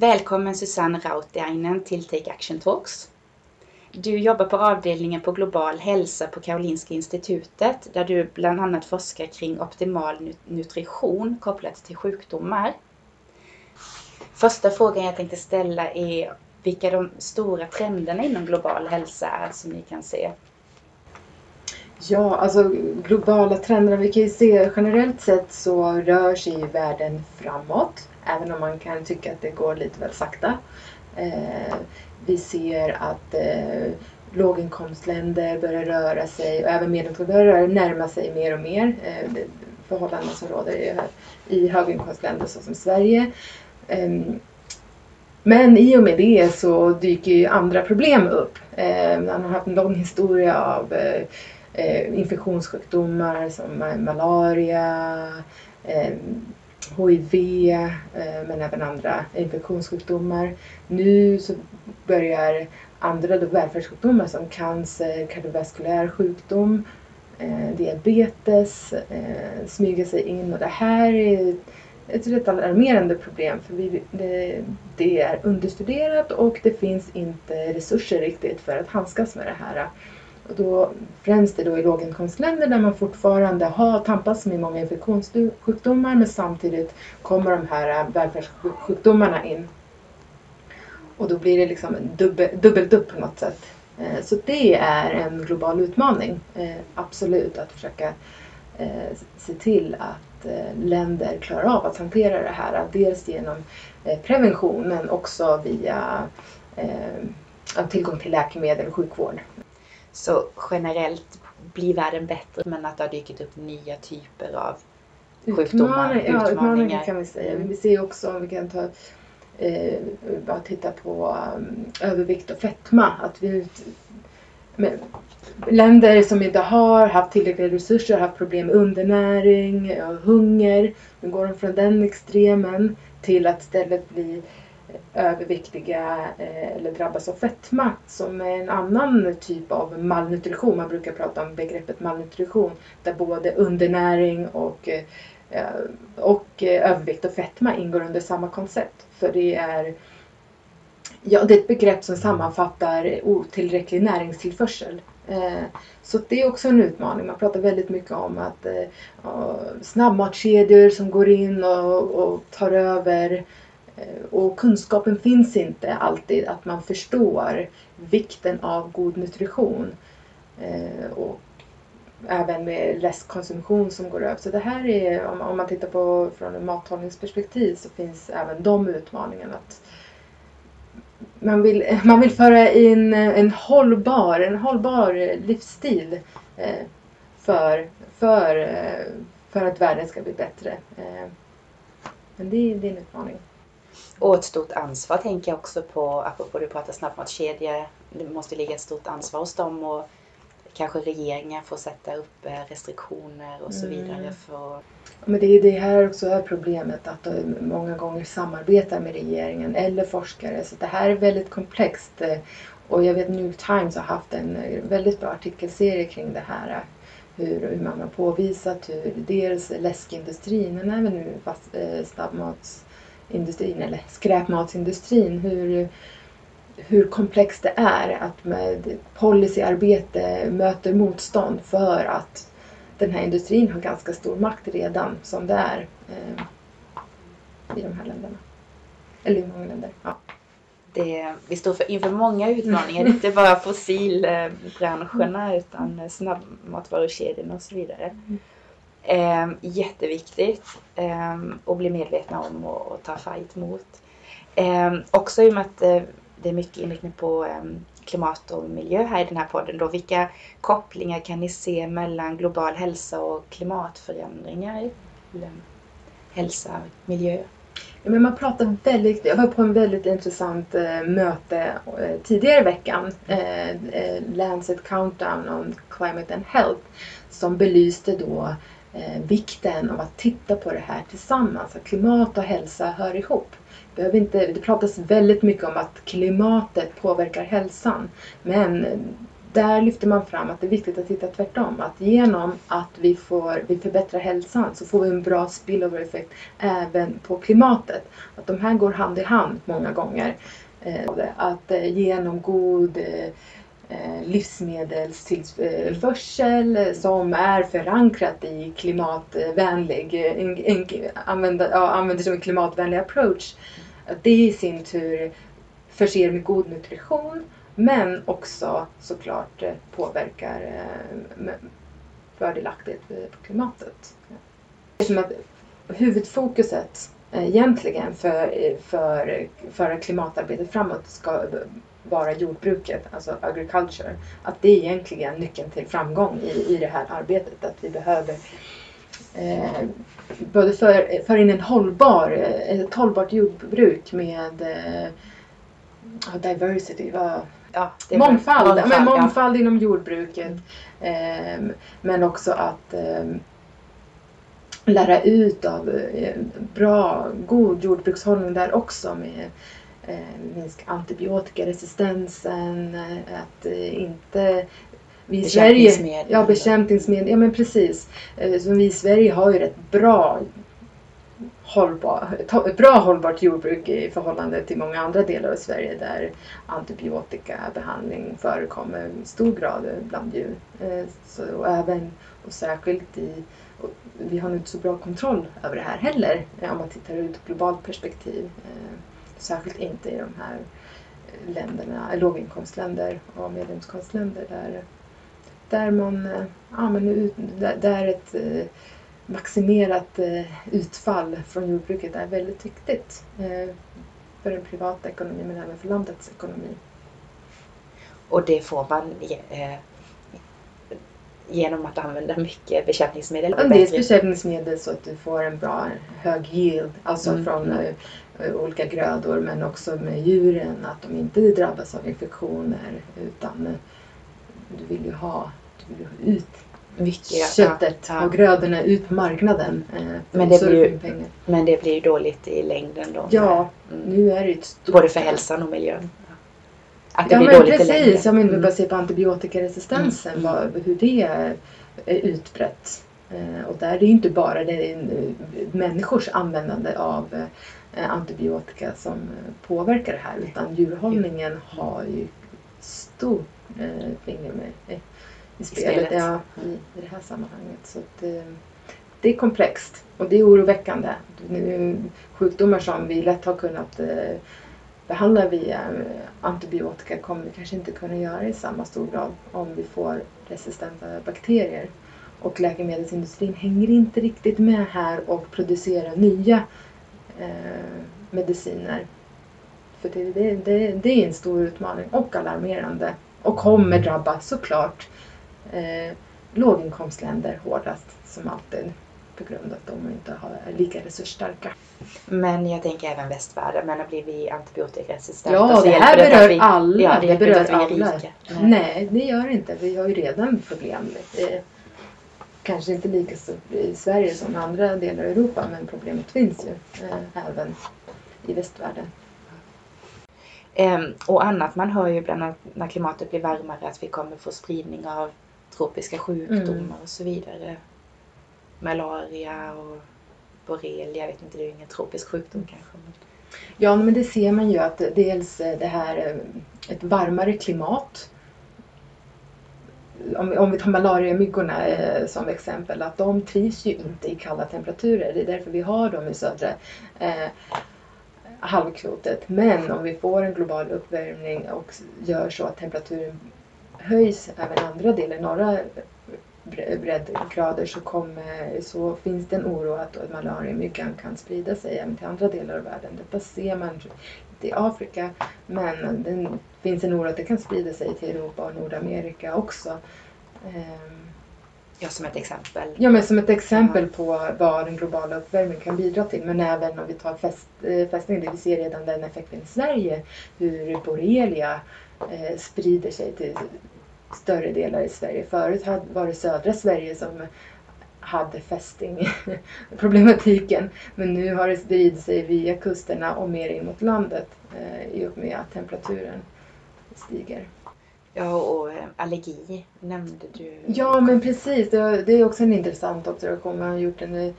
Välkommen Susanne Rautiainen till Take Action Talks. Du jobbar på avdelningen på global hälsa på Karolinska institutet där du bland annat forskar kring optimal nutrition kopplat till sjukdomar. Första frågan jag tänkte ställa är vilka de stora trenderna inom global hälsa är som ni kan se. Ja, alltså globala trender, vi kan ju se generellt sett så rör sig världen framåt. Även om man kan tycka att det går lite väl sakta. Eh, vi ser att eh, låginkomstländer börjar röra sig och även medelinkomstländer börjar närma sig mer och mer eh, förhållanden som råder i, i höginkomstländer såsom Sverige. Eh, men i och med det så dyker ju andra problem upp. Eh, man har haft en lång historia av eh, eh infektionssjukdomar som malaria, eh, HIV eh, men även andra infektionssjukdomar. Nu så börjar andra då välfärdssjukdomar som cancer, kardiovaskulär sjukdom, eh, diabetes eh, smyga sig in och det här är ett rätt alarmerande problem för vi, det, det, är understuderat och det finns inte resurser riktigt för att handskas med det här. Och då, främst då i låginkomstländer där man fortfarande har tampats med många infektionssjukdomar men samtidigt kommer de här äh, välfärdssjukdomarna in. Och då blir det liksom dubbel, dubbelt upp på något sätt. Eh, så det är en global utmaning, eh, absolut, att försöka eh, se till att länder klarar av att hantera det här. Dels genom prevention men också via tillgång till läkemedel och sjukvård. Så generellt blir världen bättre men att det har dykt upp nya typer av sjukdomar, utmaningar. Ja, utmaningar kan vi säga. Vi ser också om vi kan ta eh, bara titta på um, övervikt och fetma. Att vi, med, länder som inte har haft tillräckliga resurser har haft problem med undernäring och hunger. Nu går de från den extremen till att istället bli överviktiga eh, eller drabbas av fetma som är en annan typ av malnutrition. Man brukar prata om begreppet malnutrition där både undernäring och, eh, och eh, övervikt och fetma ingår under samma koncept. För det är, ja, det är ett begrepp som sammanfattar otillräcklig näringstillförsel. Så det är också en utmaning. Man pratar väldigt mycket om att snabbmatskedjor som går in och, och tar över Eh, och kunskapen finns inte alltid att man förstår vikten av god nutrition. Eh, och även med läskkonsumtion som går över. Så det här är, om man tittar på från ett mathållningsperspektiv så finns även de utmaningarna. Att man, vill, man vill föra in en hållbar, en hållbar livsstil eh, för, för, för att världen ska bli bättre. Men det, det är en utmaning. Och ett stort ansvar tänker jag också på, apropå du pratar snabbmatskedjor, det måste ligga ett stort ansvar hos dem och kanske regeringen får sätta upp eh, restriktioner och så mm. vidare. För... Men det är det här också är problemet att de många gånger samarbetar med regeringen eller forskare så det här är väldigt komplext. Och jag vet New York Times har haft en väldigt bra artikelserie kring det här. Hur, hur man har påvisat hur dels läskindustrin men även nu fast, eh, snabbmats industrin eller skräpmatsindustrin hur, hur komplext det är att med policyarbete möter motstånd för att den här industrin har ganska stor makt redan som det är eh, i de här länderna. Eller i många länder. Ja. Det, vi står för, inför många utmaningar, mm. inte bara fossilbranscherna utan snabbmatvarukedjorna och så vidare. Mm. Eh, jätteviktigt eh, att bli medvetna om och, och ta fight mot. Eh, också i och med att eh, det är mycket inriktning på ehm, klimat och miljö här i den här podden då. Vilka kopplingar kan ni se mellan global hälsa och klimatförändringar? Hälsa, miljö? Ja, men man pratar väldigt, jag var på en väldigt intressant eh, möte eh, tidigare i veckan, eh, eh Lancet Countdown on Climate and Health, som belyste då eh, vikten av att titta på det här tillsammans. Att klimat och hälsa hör ihop. Behöver inte, det pratas väldigt mycket om att klimatet påverkar hälsan. Men där lyfter man fram att det är viktigt att titta tvärtom. Att genom att vi, får, vi förbättrar hälsan så får vi en bra spillover-effekt även på klimatet. Att de här går hand i hand många gånger. Eh, att eh, genom god eh, Eh, livsmedelstillförsel som är förankrat i klimatvänlig, en, en, använder, ja, använder som en klimatvänlig approach. Det i sin tur förser med god nutrition men också såklart eh, påverkar eh, fördelaktigt på klimatet. Det är som att huvudfokuset egentligen för, för, för klimatarbetet framåt ska vara jordbruket, alltså agriculture. Att det är egentligen nyckeln till framgång i, i det här arbetet. Att vi behöver eh, både för, för in en hållbar, ett hållbart jordbruk med eh, diversity, vad, Ja, mångfald, mångfald, men mångfald ja. inom jordbruket. Eh, men också att eh, lära ut av eh, bra, god jordbrukshållning där också med eh, minska antibiotikaresistensen, eh, att eh, inte vi i Sverige, ja bekämpningsmedel, ja men precis. Eh, som vi i Sverige har ju rätt bra hållbar, bra hållbart jordbruk i förhållande till många andra delar av Sverige där antibiotikabehandling förekommer i stor grad bland djur. Så, och även och särskilt i vi har nog inte så bra kontroll över det här heller om man tittar ur ett globalt perspektiv. Särskilt inte i de här länderna, låginkomstländer och medelinkomstländer där, där man, ja, men där ett maximerat utfall från jordbruket är väldigt viktigt för den privata ekonomin men även för landets ekonomi. Och det får man genom att använda mycket bekämpningsmedel? Dels bekämpningsmedel så att du får en bra hög yield, alltså mm. från uh, olika grödor men också med djuren, att de inte drabbas av infektioner utan uh, du vill ju ha, du vill ha ut mycket, köttet ja, ja. och grödorna ut på marknaden. Uh, men, det blir ju, men det blir ju dåligt i längden då? Ja, mm. nu är det ett stort... Både för hälsan och miljön. Att det ja, blir men dåligt precis. Jag menar, mm. bara se på antibiotikaresistensen, mm. vad, hur det är utbrett. Eh, och där är det inte bara det människors användande av eh, antibiotika som påverkar det här utan djurhållningen har ju stort eh, finger med i spelet, spelet. Ja, i, i det här sammanhanget. Så att, det är komplext och det är oroväckande. Sjukdomar som vi lätt har kunnat behandlar via antibiotika kommer vi kanske inte kunna göra i samma stor grad om vi får resistenta bakterier. Och läkemedelsindustrin hänger inte riktigt med här och producerar nya eh, mediciner. För det, det, det, det, är en stor utmaning och alarmerande och kommer drabba såklart eh, låginkomstländer hårdast som alltid på grund av att de inte är lika resursstarka. Men jag tänker även västvärlden, men blir vi antibiotikaresistenta Ja, det här berör vi, alla. Ja, det, det berör alla. Nej. Nej, det gör det inte. Vi har ju redan problem. Eh, kanske inte lika stort i Sverige som i andra delar av Europa, men problemet finns ju eh, även i västvärlden. Um, och annat, man hör ju bland annat när klimatet blir varmare att vi kommer få spridning av tropiska sjukdomar mm. och så vidare malaria och borrelia. Jag vet inte, det är ju ingen tropisk sjukdom kanske. Men... Ja, men det ser man ju att dels eh, det här eh, ett varmare klimat om, om vi tar malariamyggorna eh, som exempel, att de trivs ju inte i kalla temperaturer. Det är därför vi har dem i södra eh, halvklotet. Men om vi får en global uppvärmning och gör så att temperaturen höjs även andra delar, norra breddgrader så, kommer, så finns det en oro att malariamyggan kan sprida sig även till andra delar av världen. Detta ser man i Afrika men det finns en oro att det kan sprida sig till Europa och Nordamerika också. Ehm, ja, som ett exempel. Ja, men som ett exempel på vad den globala uppvärmningen kan bidra till. Men även om vi tar fäst, eh, fästning, det vi ser redan den effekten i Sverige, hur borrelia eh, sprider sig till större delar i Sverige. Förut var det södra Sverige som hade fästingproblematiken. Men nu har det spridit sig via kusterna och mer in mot landet eh, i och med att temperaturen stiger. Ja, och eh, allergi nämnde du. Ja, men precis. Det, det är också en intressant observation. Man har gjort en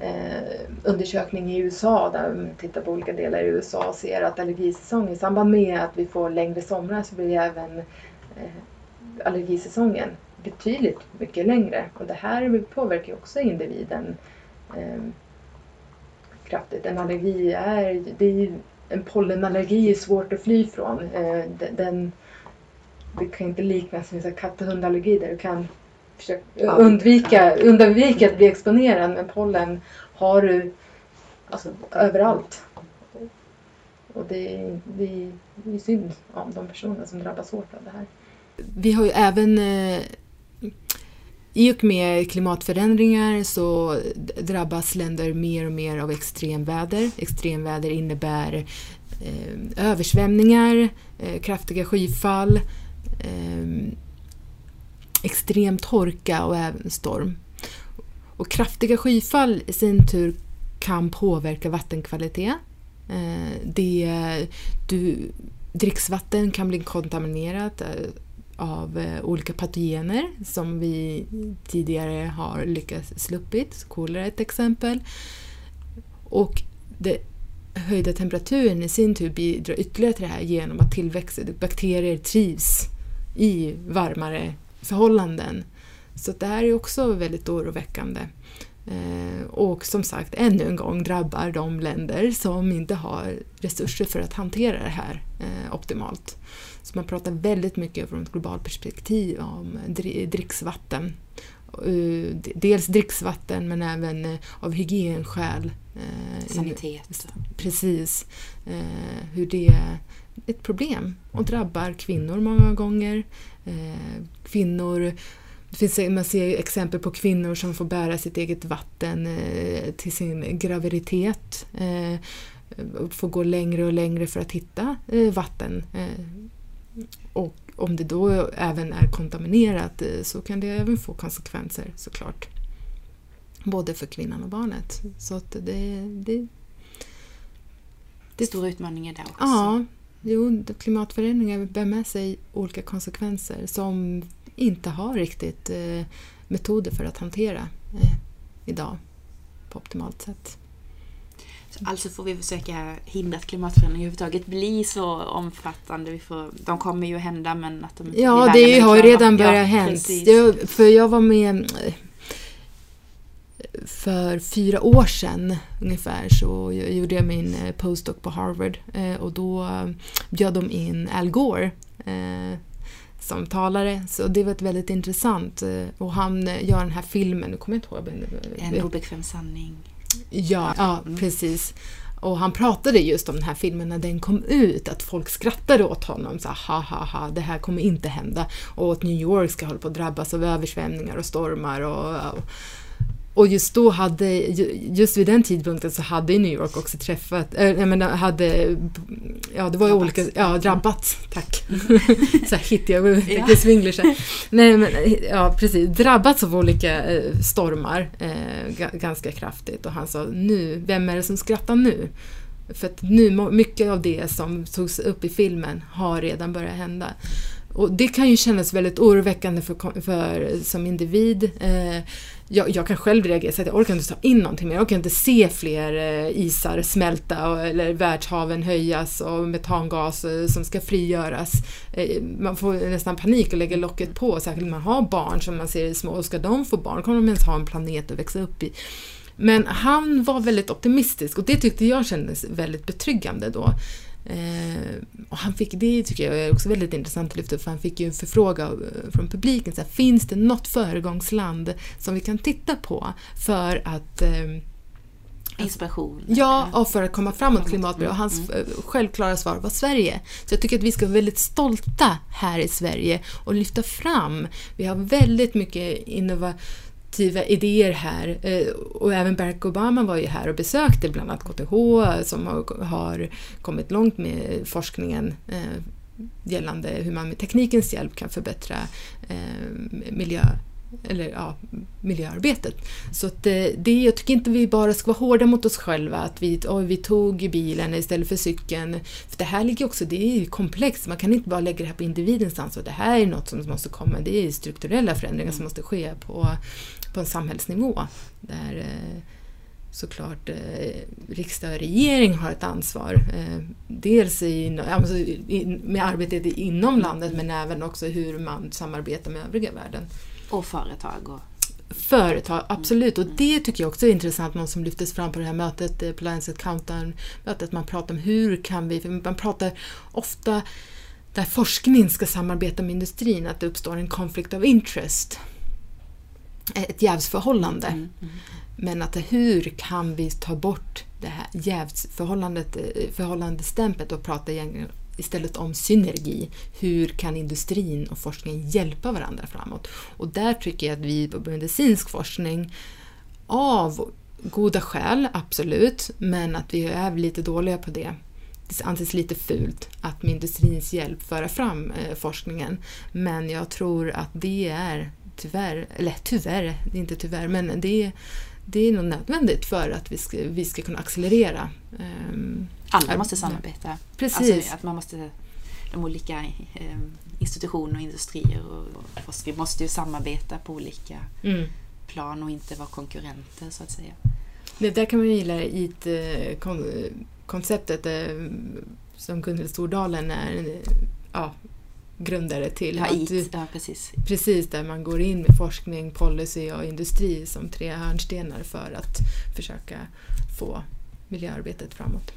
eh, undersökning i USA där man tittar på olika delar i USA och ser att allergisäsong i samband med att vi får längre somrar så blir även eh, allergisäsongen betydligt mycket längre. Och det här påverkar ju också individen eh, kraftigt. En allergi är, det är en pollenallergi är svårt att fly från. Eh, den, det kan inte liknas med en katt och hundallergi där du kan försöka undvika, undvika att bli exponerad men pollen har du alltså, överallt. Och det är, det, är, synd om de personer som drabbas hårt av det här. Vi har ju även eh, i och med klimatförändringar så drabbas länder mer och mer av extremväder. Extremväder innebär eh, översvämningar, eh, kraftiga skyfall, eh, extrem torka och även storm. Och kraftiga skyfall i sin tur kan påverka vattenkvalitet. Eh, det, du, dricksvatten kan bli kontaminerat eh, av eh, olika patogener som vi tidigare har lyckats sluppit. Kolera är ett exempel. Och det höjda temperaturen i sin tur bidrar ytterligare till det här genom att tillväxten, bakterier trivs i varmare förhållanden. Så det här är också väldigt oroväckande. Eh, och som sagt, ännu en gång drabbar de länder som inte har resurser för att hantera det här eh, optimalt. Så man pratar väldigt mycket från ett globalt perspektiv om dricksvatten. Eh, dels dricksvatten men även av hygienskäl. Sanitet. Precis. Hur det är ett problem och drabbar kvinnor många gånger. Kvinnor det finns, man ser exempel på kvinnor som får bära sitt eget vatten till sin graviditet. får gå längre och längre för att hitta vatten och om det då även är kontaminerat eh, så kan det även få konsekvenser såklart. Både för kvinnan och barnet. Så det, det, det Stora utmaningar där också. Ja, jo, klimatförändringar bär med sig olika konsekvenser som inte har riktigt eh, metoder för att hantera eh, idag på optimalt sätt. Alltså får vi försöka hindra att klimatförändringar överhuvudtaget blir så omfattande. Vi får, de kommer ju hända men att de inte Ja, det har ju redan börjat ja, hända. Jag, för jag var med eh, för fyra år sedan ungefär så gjorde jag min postdoc på Harvard och då bjöd de in Al Gore som talare. Så det var väldigt intressant. Och han gör den här filmen, nu kommer jag inte ihåg. En obekväm sanning. Ja, ja mm. precis. Och han pratade just om den här filmen när den kom ut, att folk skrattade åt honom. Så ha ha ha, det här kommer inte hända. Och att New York ska hålla på att drabbas av översvämningar och stormar och, och och just då hade, just vid den tidpunkten så hade New York också träffat, äh, jag menar hade, ja det var ju olika, ja drabbats, tack. så här hit jag ja. swinglish. Nej men ja precis, drabbats av olika eh, stormar eh, ganska kraftigt och han sa nu, vem är det som skrattar nu? För att nu, mycket av det som togs upp i filmen har redan börjat hända. Och det kan ju kännas väldigt oroväckande för, för som individ. Eh, jag, jag, kan själv reagera så att jag orkar inte ta in någonting mer. Jag orkar inte se fler eh, isar smälta och, eller världshaven höjas och metangas eh, som ska frigöras. Eh, man får nästan panik och lägger locket på, särskilt om man har barn som man ser är små. Och ska de få barn kommer de ens ha en planet att växa upp i. Men han var väldigt optimistisk och det tyckte jag kändes väldigt betryggande då. Eh, och han fick, det tycker jag är också väldigt intressant att lyfta upp, för han fick ju en förfrågan eh, från publiken. Så här, finns det något föregångsland som vi kan titta på för att eh, Inspiration? Ja, och för att komma framåt klimatbra. Och hans mm. självklara svar var Sverige. Så jag tycker att vi ska vara väldigt stolta här i Sverige och lyfta fram. Vi har väldigt mycket innovationer aktiva idéer här. Eh, och även Barack Obama var ju här och besökte bland annat KTH som har kommit långt med forskningen eh, gällande hur man med teknikens hjälp kan förbättra eh, miljö eller ja, miljöarbetet. Så att det, jag tycker inte vi bara ska vara hårda mot oss själva, att vi, oh, vi tog bilen istället för cykeln. För det här ligger också, det är ju komplext, man kan inte bara lägga det här på individens ansvar. Det här är något som måste komma, det är strukturella förändringar som måste ske på, på en samhällsnivå. Där eh, såklart eh, riksdag och regering har ett ansvar. Eh, dels i, alltså, med arbetet inom landet men även också hur man samarbetar med övriga världen. Och företag. Och... Företag, absolut. Och det tycker jag också är intressant, något som lyftes fram på det här mötet, på Lancet Countdown-mötet. Man pratar om hur kan vi, man pratar ofta där forskning ska samarbeta med industrin, att det uppstår en conflict of interest. Ett jävsförhållande. Mm, mm. Men att hur kan vi ta bort det här jävsförhållandet, eh, förhållandestämplet och prata istället om synergi. Hur kan industrin och forskningen hjälpa varandra framåt? Och där tycker jag att vi på medicinsk forskning av goda skäl, absolut, men att vi är lite dåliga på det. Det anses lite fult att med industrins hjälp föra fram eh, forskningen. Men jag tror att det är tyvärr, eller tyvärr, det är inte tyvärr, men det är, det är nog nödvändigt för att vi ska, vi ska kunna accelerera. Um, Alla måste samarbeta. Precis. Alltså att man måste, de olika eh, institutioner och industrier och, forskare måste ju samarbeta på olika mm. plan och inte vara konkurrenter så att säga. Det där kan man ju gilla i eh, konceptet eh, som Gunhild Stordalen är ja, grundare till. Ja, IT, ja, precis. precis, där man går in med forskning, policy och industri som tre hörnstenar för att försöka få miljöarbetet framåt.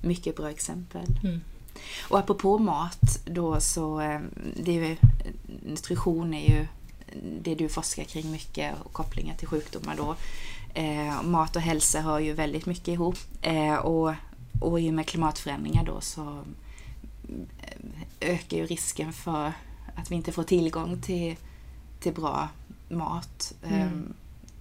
Mycket bra exempel. Mm. Och apropå mat då så, eh, det är ju, nutrition är ju det du forskar kring mycket och kopplingar till sjukdomar då. Eh, mat och hälsa hör ju väldigt mycket ihop. Eh, och, och i och med klimatförändringar då så ökar ju risken för att vi inte får tillgång till, till bra mat. Mm. Ehm,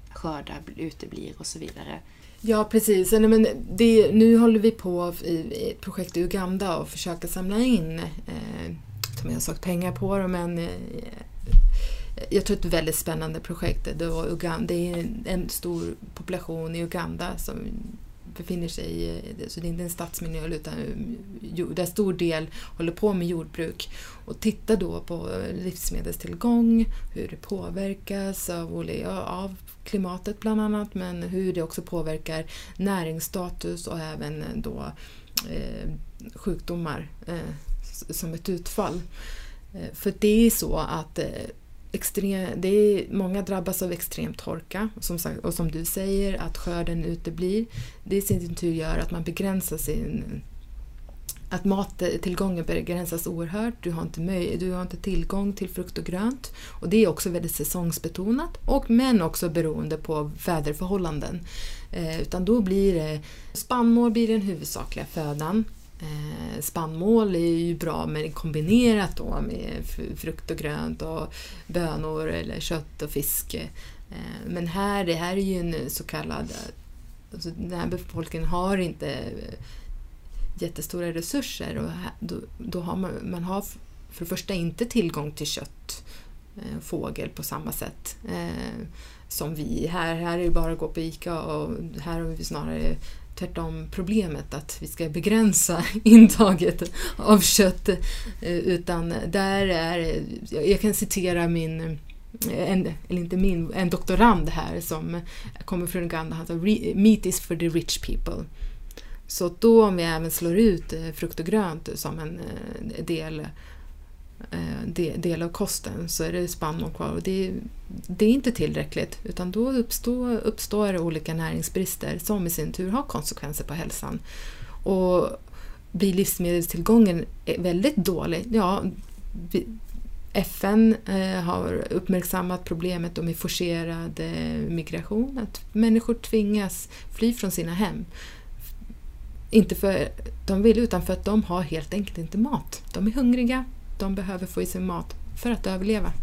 skördar uteblir och så vidare. Ja precis, men det, nu håller vi på i ett projekt i Uganda och försöka samla in, eh, som jag har sagt pengar på det, men eh, jag tror det är ett väldigt spännande projekt. Det, Uganda, det är en stor population i Uganda som befinner sig i, så det är inte en stadsmiljö utan där stor del håller på med jordbruk. Och titta då på livsmedelstillgång, hur det påverkas av, av klimatet bland annat, men hur det också påverkar näringsstatus och även då eh, sjukdomar eh, som ett utfall. Eh, för det är så att eh, extrem, det är, många drabbas av extrem torka som sagt, och som du säger att skörden uteblir. Det i sin tur gör att man begränsar sin att mattillgången begränsas oerhört. Du har, inte möj, du har inte tillgång till frukt och grönt. Och Det är också väldigt säsongsbetonat, och, men också beroende på väderförhållanden. Eh, utan då blir det spannmål blir den huvudsakliga födan Eh, spannmål är ju bra men kombinerat då med frukt och grönt och bönor eller kött och fisk. Eh, men här, det här är ju en så kallad... Alltså den här befolkningen har inte eh, jättestora resurser och då, då har man, man har för det första inte tillgång till kött, eh, fågel på samma sätt eh, som vi. Här, här är det bara att gå på ICA och här har vi snarare tvärtom problemet att vi ska begränsa intaget av kött. Eh, utan där är, jag kan citera min eh, en, eller inte min, en doktorand här som kommer från Uganda. Han sa “Meat is for the rich people”. Så då om vi även slår ut eh, frukt och grönt som en del Eh, del av kosten så är det spannmål kvar och det, det är inte tillräckligt utan då uppstår, uppstår olika näringsbrister som i sin tur har konsekvenser på hälsan. Och blir livsmedelstillgången eh, väldigt dålig, ja, FN eh, har uppmärksammat problemet med forcerad migration, att människor tvingas fly från sina hem. Inte för att de vill utan för att de har helt enkelt inte mat. De är hungriga, de behöver få i sig mat för att överleva.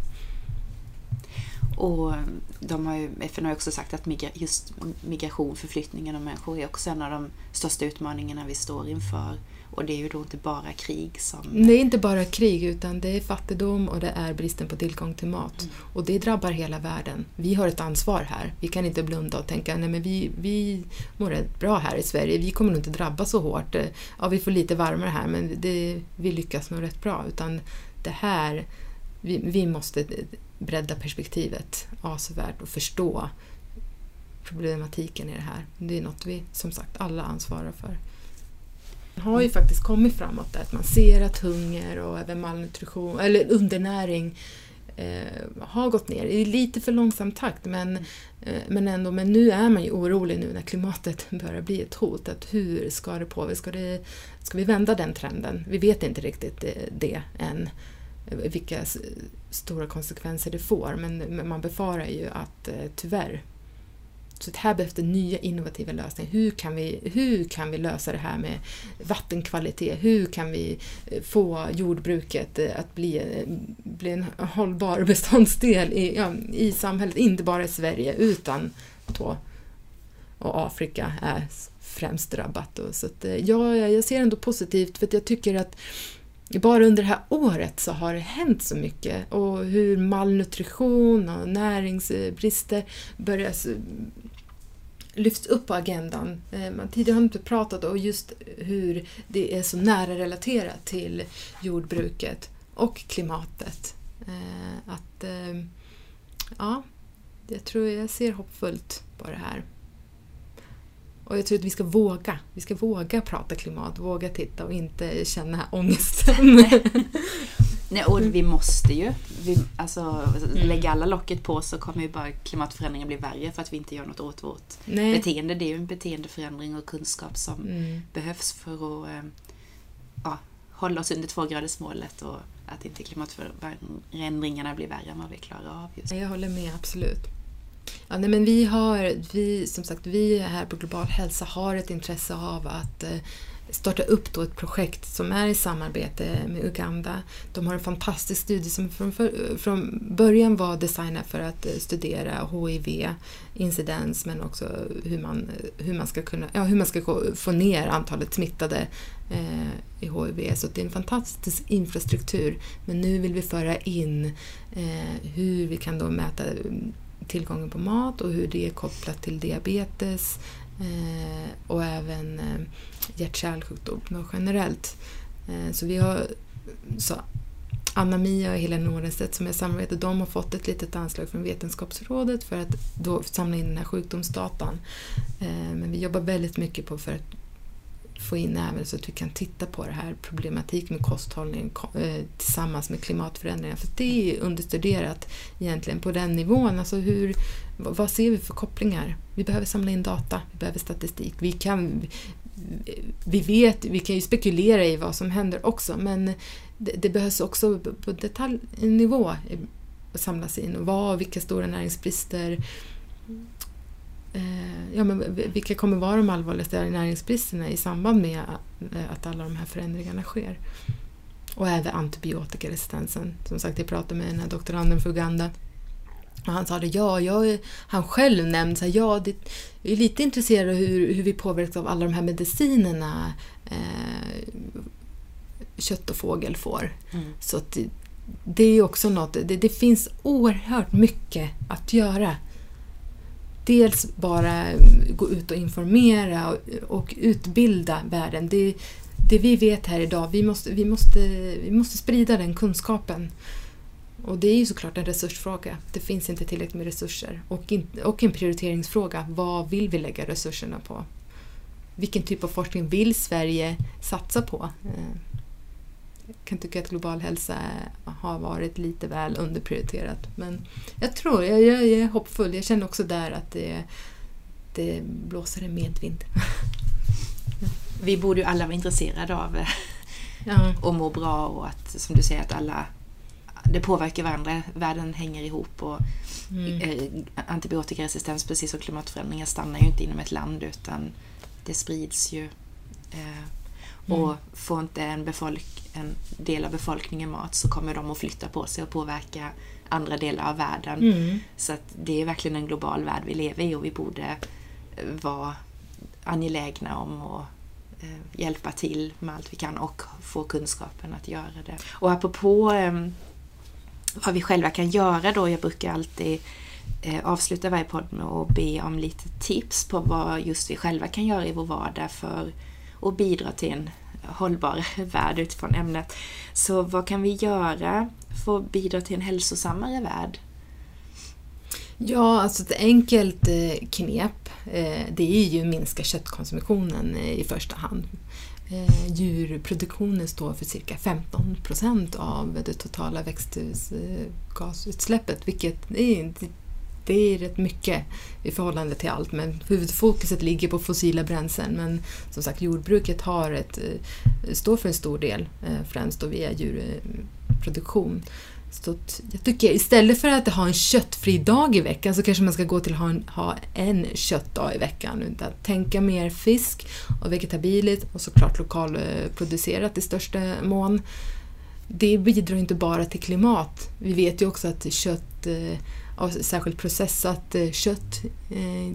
Och eh, de har ju, FN har också sagt att migra, just migration, förflyttningen av människor är också en av de största utmaningarna vi står inför. Och det är ju då inte bara krig som... Det är inte bara krig utan det är fattigdom och det är bristen på tillgång till mat. Mm. Och det drabbar hela världen. Vi har ett ansvar här. Vi kan inte blunda och tänka nej men vi, vi mår rätt bra här i Sverige. Vi kommer nog inte drabbas så hårt. Ja, vi får lite varmare här men det, vi lyckas nog rätt bra. Utan det här, vi, vi måste bredda perspektivet avsevärt och förstå problematiken i det här. Det är något vi som sagt alla ansvarar för. Man har ju faktiskt kommit framåt där, att man ser att hunger och även malnutrition, eller undernäring eh, har gått ner i lite för långsam takt men, eh, men ändå, men nu är man ju orolig nu när klimatet börjar bli ett hot. Att hur ska det påverka? Ska, det, ska vi vända den trenden? Vi vet inte riktigt det, det än eh, vilka stora konsekvenser det får men man befarar ju att eh, tyvärr så här behövs det nya innovativa lösningar. Hur kan, vi, hur kan vi lösa det här med vattenkvalitet? Hur kan vi eh, få jordbruket eh, att bli, eh, bli en hållbar beståndsdel i, ja, i samhället, inte bara i Sverige utan då och Afrika är främst drabbat. Då. Så att, ja, jag ser ändå positivt för att jag tycker att bara under det här året så har det hänt så mycket och hur malnutrition och näringsbrister börjar lyfts upp på agendan. Eh, man tidigare har inte pratat om just hur det är så nära relaterat till jordbruket och klimatet. Eh, att, eh, ja, jag tror jag ser hoppfullt på det här. Och jag tror att vi ska våga. Vi ska våga prata klimat, våga titta och inte känna ångesten. Nej, och vi måste ju. Vi, alltså, mm. Lägger alla locket på så kommer ju bara klimatförändringen bli värre för att vi inte gör något åt vårt Nej. beteende. Det är ju en beteendeförändring och kunskap som mm. behövs för att ja, hålla oss under tvågradersmålet och att inte klimatförändringarna blir värre än vad vi klarar av. Just. Jag håller med, absolut. Ja, nej, men vi har, vi, som sagt, vi här på Global hälsa har ett intresse av att eh, starta upp då ett projekt som är i samarbete med Uganda. De har en fantastisk studie som från, för, från början var designad för att eh, studera HIV-incidens men också hur man, hur man ska kunna, ja, hur man ska få ner antalet smittade eh, i HIV. Så det är en fantastisk infrastruktur. Men nu vill vi föra in eh, hur vi kan då mäta tillgången på mat och hur det är kopplat till diabetes Eh, och även eh, hjärt-kärlsjukdomar generellt. Eh, så vi har så Anna-Mia och Helena Nordenstedt som är samarbete, de har fått ett litet anslag från Vetenskapsrådet för att då samla in den här sjukdomsdatan. Eh, men vi jobbar väldigt mycket på för att få in även så att vi kan titta på det här problematik med kosthållning eh, tillsammans med klimatförändringar. För det är understuderat egentligen på den nivån. Alltså hur, vad ser vi för kopplingar? Vi behöver samla in data, vi behöver statistik. Vi kan, vi vet, vi kan ju spekulera i vad som händer också men det, det behövs också på detaljnivå eh, samlas in. Vad, vilka stora näringsbrister ja, men vilka kommer vara de allvarligaste näringsbristerna i samband med eh, att alla de här förändringarna sker. Och även antibiotikaresistensen. Som sagt, jag pratade med den här doktoranden för Uganda och han sa det, ja, jag, han själv nämnde så här, ja, det, jag är lite intresserad av hur, hur vi påverkas av alla de här medicinerna eh, kött och fågel får. Mm. Så det, det är också något, det, det, finns oerhört mycket att göra dels bara gå ut och informera och, och utbilda världen. Det, det vi vet här idag, vi måste, vi, måste, vi måste sprida den kunskapen. Och det är ju såklart en resursfråga. Det finns inte tillräckligt med resurser. Och, in, och en prioriteringsfråga. Vad vill vi lägga resurserna på? Vilken typ av forskning vill Sverige satsa på? Eh, Eh, kan tycka att global hälsa har varit lite väl underprioriterat. Men jag tror, jag, jag är hoppfull. Jag känner också där att det, det blåser en medvind. Vi borde ju alla vara intresserade av ja. att må bra och att, som du säger, att alla det påverkar varandra. Världen hänger ihop och mm. Eh, antibiotikaresistens, precis som klimatförändringar, stannar ju inte inom ett land utan det sprids ju. Eh, och mm. får inte en, befolk en del av befolkningen mat så kommer de att flytta på sig och påverka andra delar av världen. Mm. Så att det är verkligen en global värld vi lever i och vi borde vara angelägna om att eh, hjälpa till med allt vi kan och få kunskapen att göra det. Och apropå eh, vad vi själva kan göra då, jag brukar alltid eh, avsluta varje podd med att be om lite tips på vad just vi själva kan göra i vår vardag för att bidra till en hållbar värld utifrån ämnet. Så vad kan vi göra för att bidra till en hälsosammare värld? Ja, alltså ett enkelt eh, knep eh, det är ju att minska köttkonsumtionen eh, i första hand. Djurproduktionen står för cirka 15 procent av det totala växthusgasutsläppet vilket är, det är rätt mycket i förhållande till allt men huvudfokuset ligger på fossila bränslen men som sagt jordbruket har ett, eh, står för en stor del eh, främst då via djurproduktion. Så jag tycker istället för att ha en köttfri dag i veckan så kanske man ska gå till att ha en, ha en köttdag i veckan. Utan tänka mer fisk och vegetabiliskt och såklart lokalproducerat i största mån. Det bidrar inte bara till klimat. Vi vet ju också att kött, eh, och särskilt processat eh, kött, eh,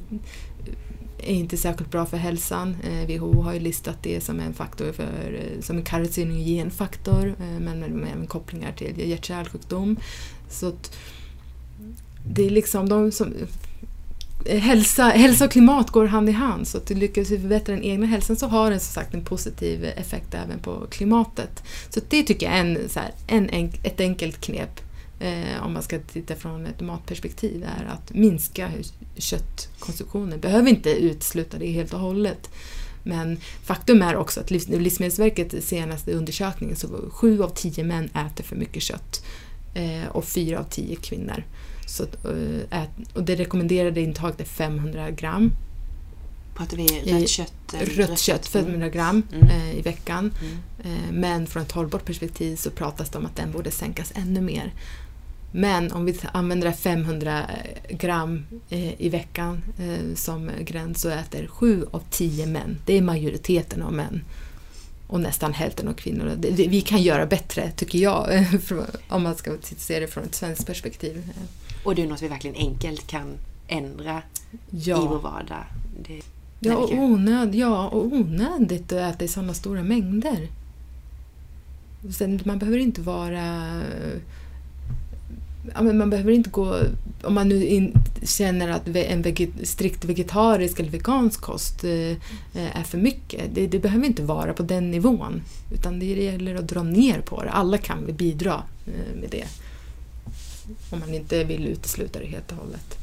är inte särskilt bra för hälsan. Eh, WHO har ju listat det som en faktor för, som en karcinogen faktor men med även kopplingar till hjärt-kärlsjukdom. Så det är liksom de som Hälsa, hälsa och klimat går hand i hand så att du lyckas förbättra den egna hälsan så har den som sagt en positiv effekt även på klimatet. Så det tycker jag är en, så här, en, ett enkelt knep om man ska titta från ett matperspektiv, är att minska köttkonsumtionen. Behöver inte utesluta det helt och hållet. Men faktum är också att Livsmedelsverkets senaste undersökning så sju av tio män äter för mycket kött eh, och fyra av tio kvinnor. Så, äh, och det rekommenderade intaget är 500 gram. Pratar vi rött kött? Rött kött, 500 gram mm. eh, i veckan. Mm. Eh, men från ett hållbart perspektiv så pratas det om att den borde sänkas ännu mer. Men om vi använder 500 gram eh, i veckan eh, som gräns så äter 7 av 10 män. Det är majoriteten av män. Och nästan hälften av kvinnor. Vi kan göra bättre, tycker jag, om man ska se det från ett svenskt perspektiv. Och det är något vi verkligen enkelt kan ändra ja. i vår vardag. Det, ja, och onöd, ja, och onödigt att äta i sådana stora mängder. Sen, man behöver inte vara ja, men man behöver inte gå... Om man nu in, känner att en veget, strikt vegetarisk eller vegansk kost eh, är för mycket. Det, det, behöver inte vara på den nivån. Utan det gäller att dra ner på det. Alla kan vi bidra eh, med det. Om man inte vill utesluta det helt och hållet.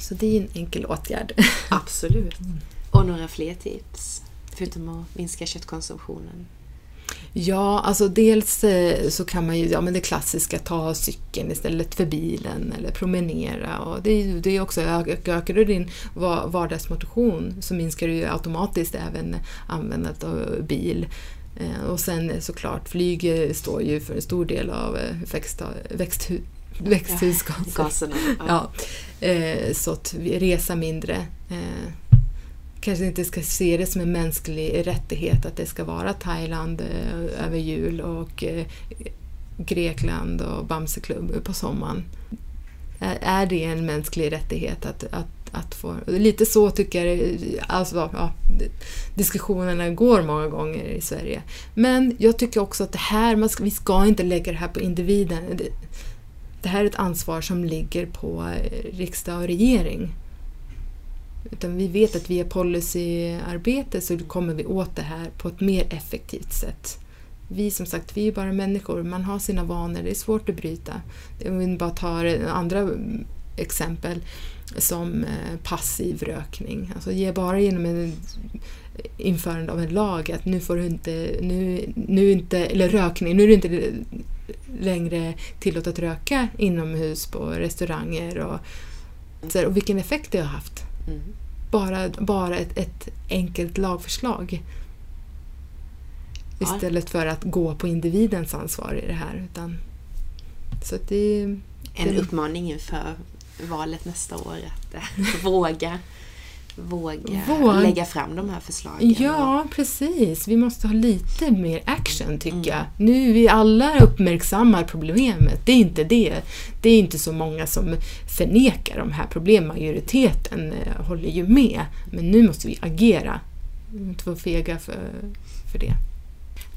Så det är en enkel åtgärd. Absolut. Och några fler tips? Förutom att minska köttkonsumtionen? Ja, alltså dels eh, så kan man ju, ja men det klassiska, ta cykeln istället för bilen eller promenera. Och det, det är också, ökar du din vardagsmotion så minskar du ju automatiskt även användandet av bil. Eh, och sen såklart, flyg står ju för en stor del av eh, växt, växthu, växthusgaserna. Ja, ja. Så att resa mindre kanske inte ska se det som en mänsklig rättighet att det ska vara Thailand eh, över jul och eh, Grekland och Bamseklubb på sommaren. Är det en mänsklig rättighet att, att, att få... Lite så tycker jag alltså, ja, diskussionerna går många gånger i Sverige. Men jag tycker också att det här, man ska, vi ska inte lägga det här på individen. Det, det här är ett ansvar som ligger på eh, riksdag och regering. Utan vi vet att via policyarbete så kommer vi åt det här på ett mer effektivt sätt. Vi som sagt, vi är bara människor, man har sina vanor, det är svårt att bryta. Om vi bara tar andra exempel som eh, passiv rökning. Alltså ge bara genom en införande av en lag att nu får du inte, nu, nu inte, eller rökning, nu är det inte längre tillåtet att röka inomhus på restauranger och, och vilken effekt det har haft. Mm. Bara, bara ett, ett enkelt lagförslag. Istället för att gå på individens ansvar i det här. Utan, så det, en uppmaning inför valet nästa år att våga våga Våg. lägga fram de här förslagen. Ja, precis. Vi måste ha lite mer action tycker mm. jag. Nu är vi alla uppmärksammar problemet. Det är inte det. Det är inte så många som förnekar de här problemen. Majoriteten eh, håller ju med. Men nu måste vi agera. inte vara fega för, för det.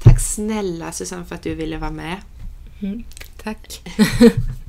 Tack snälla Susanne för att du ville vara med. Mm, tack.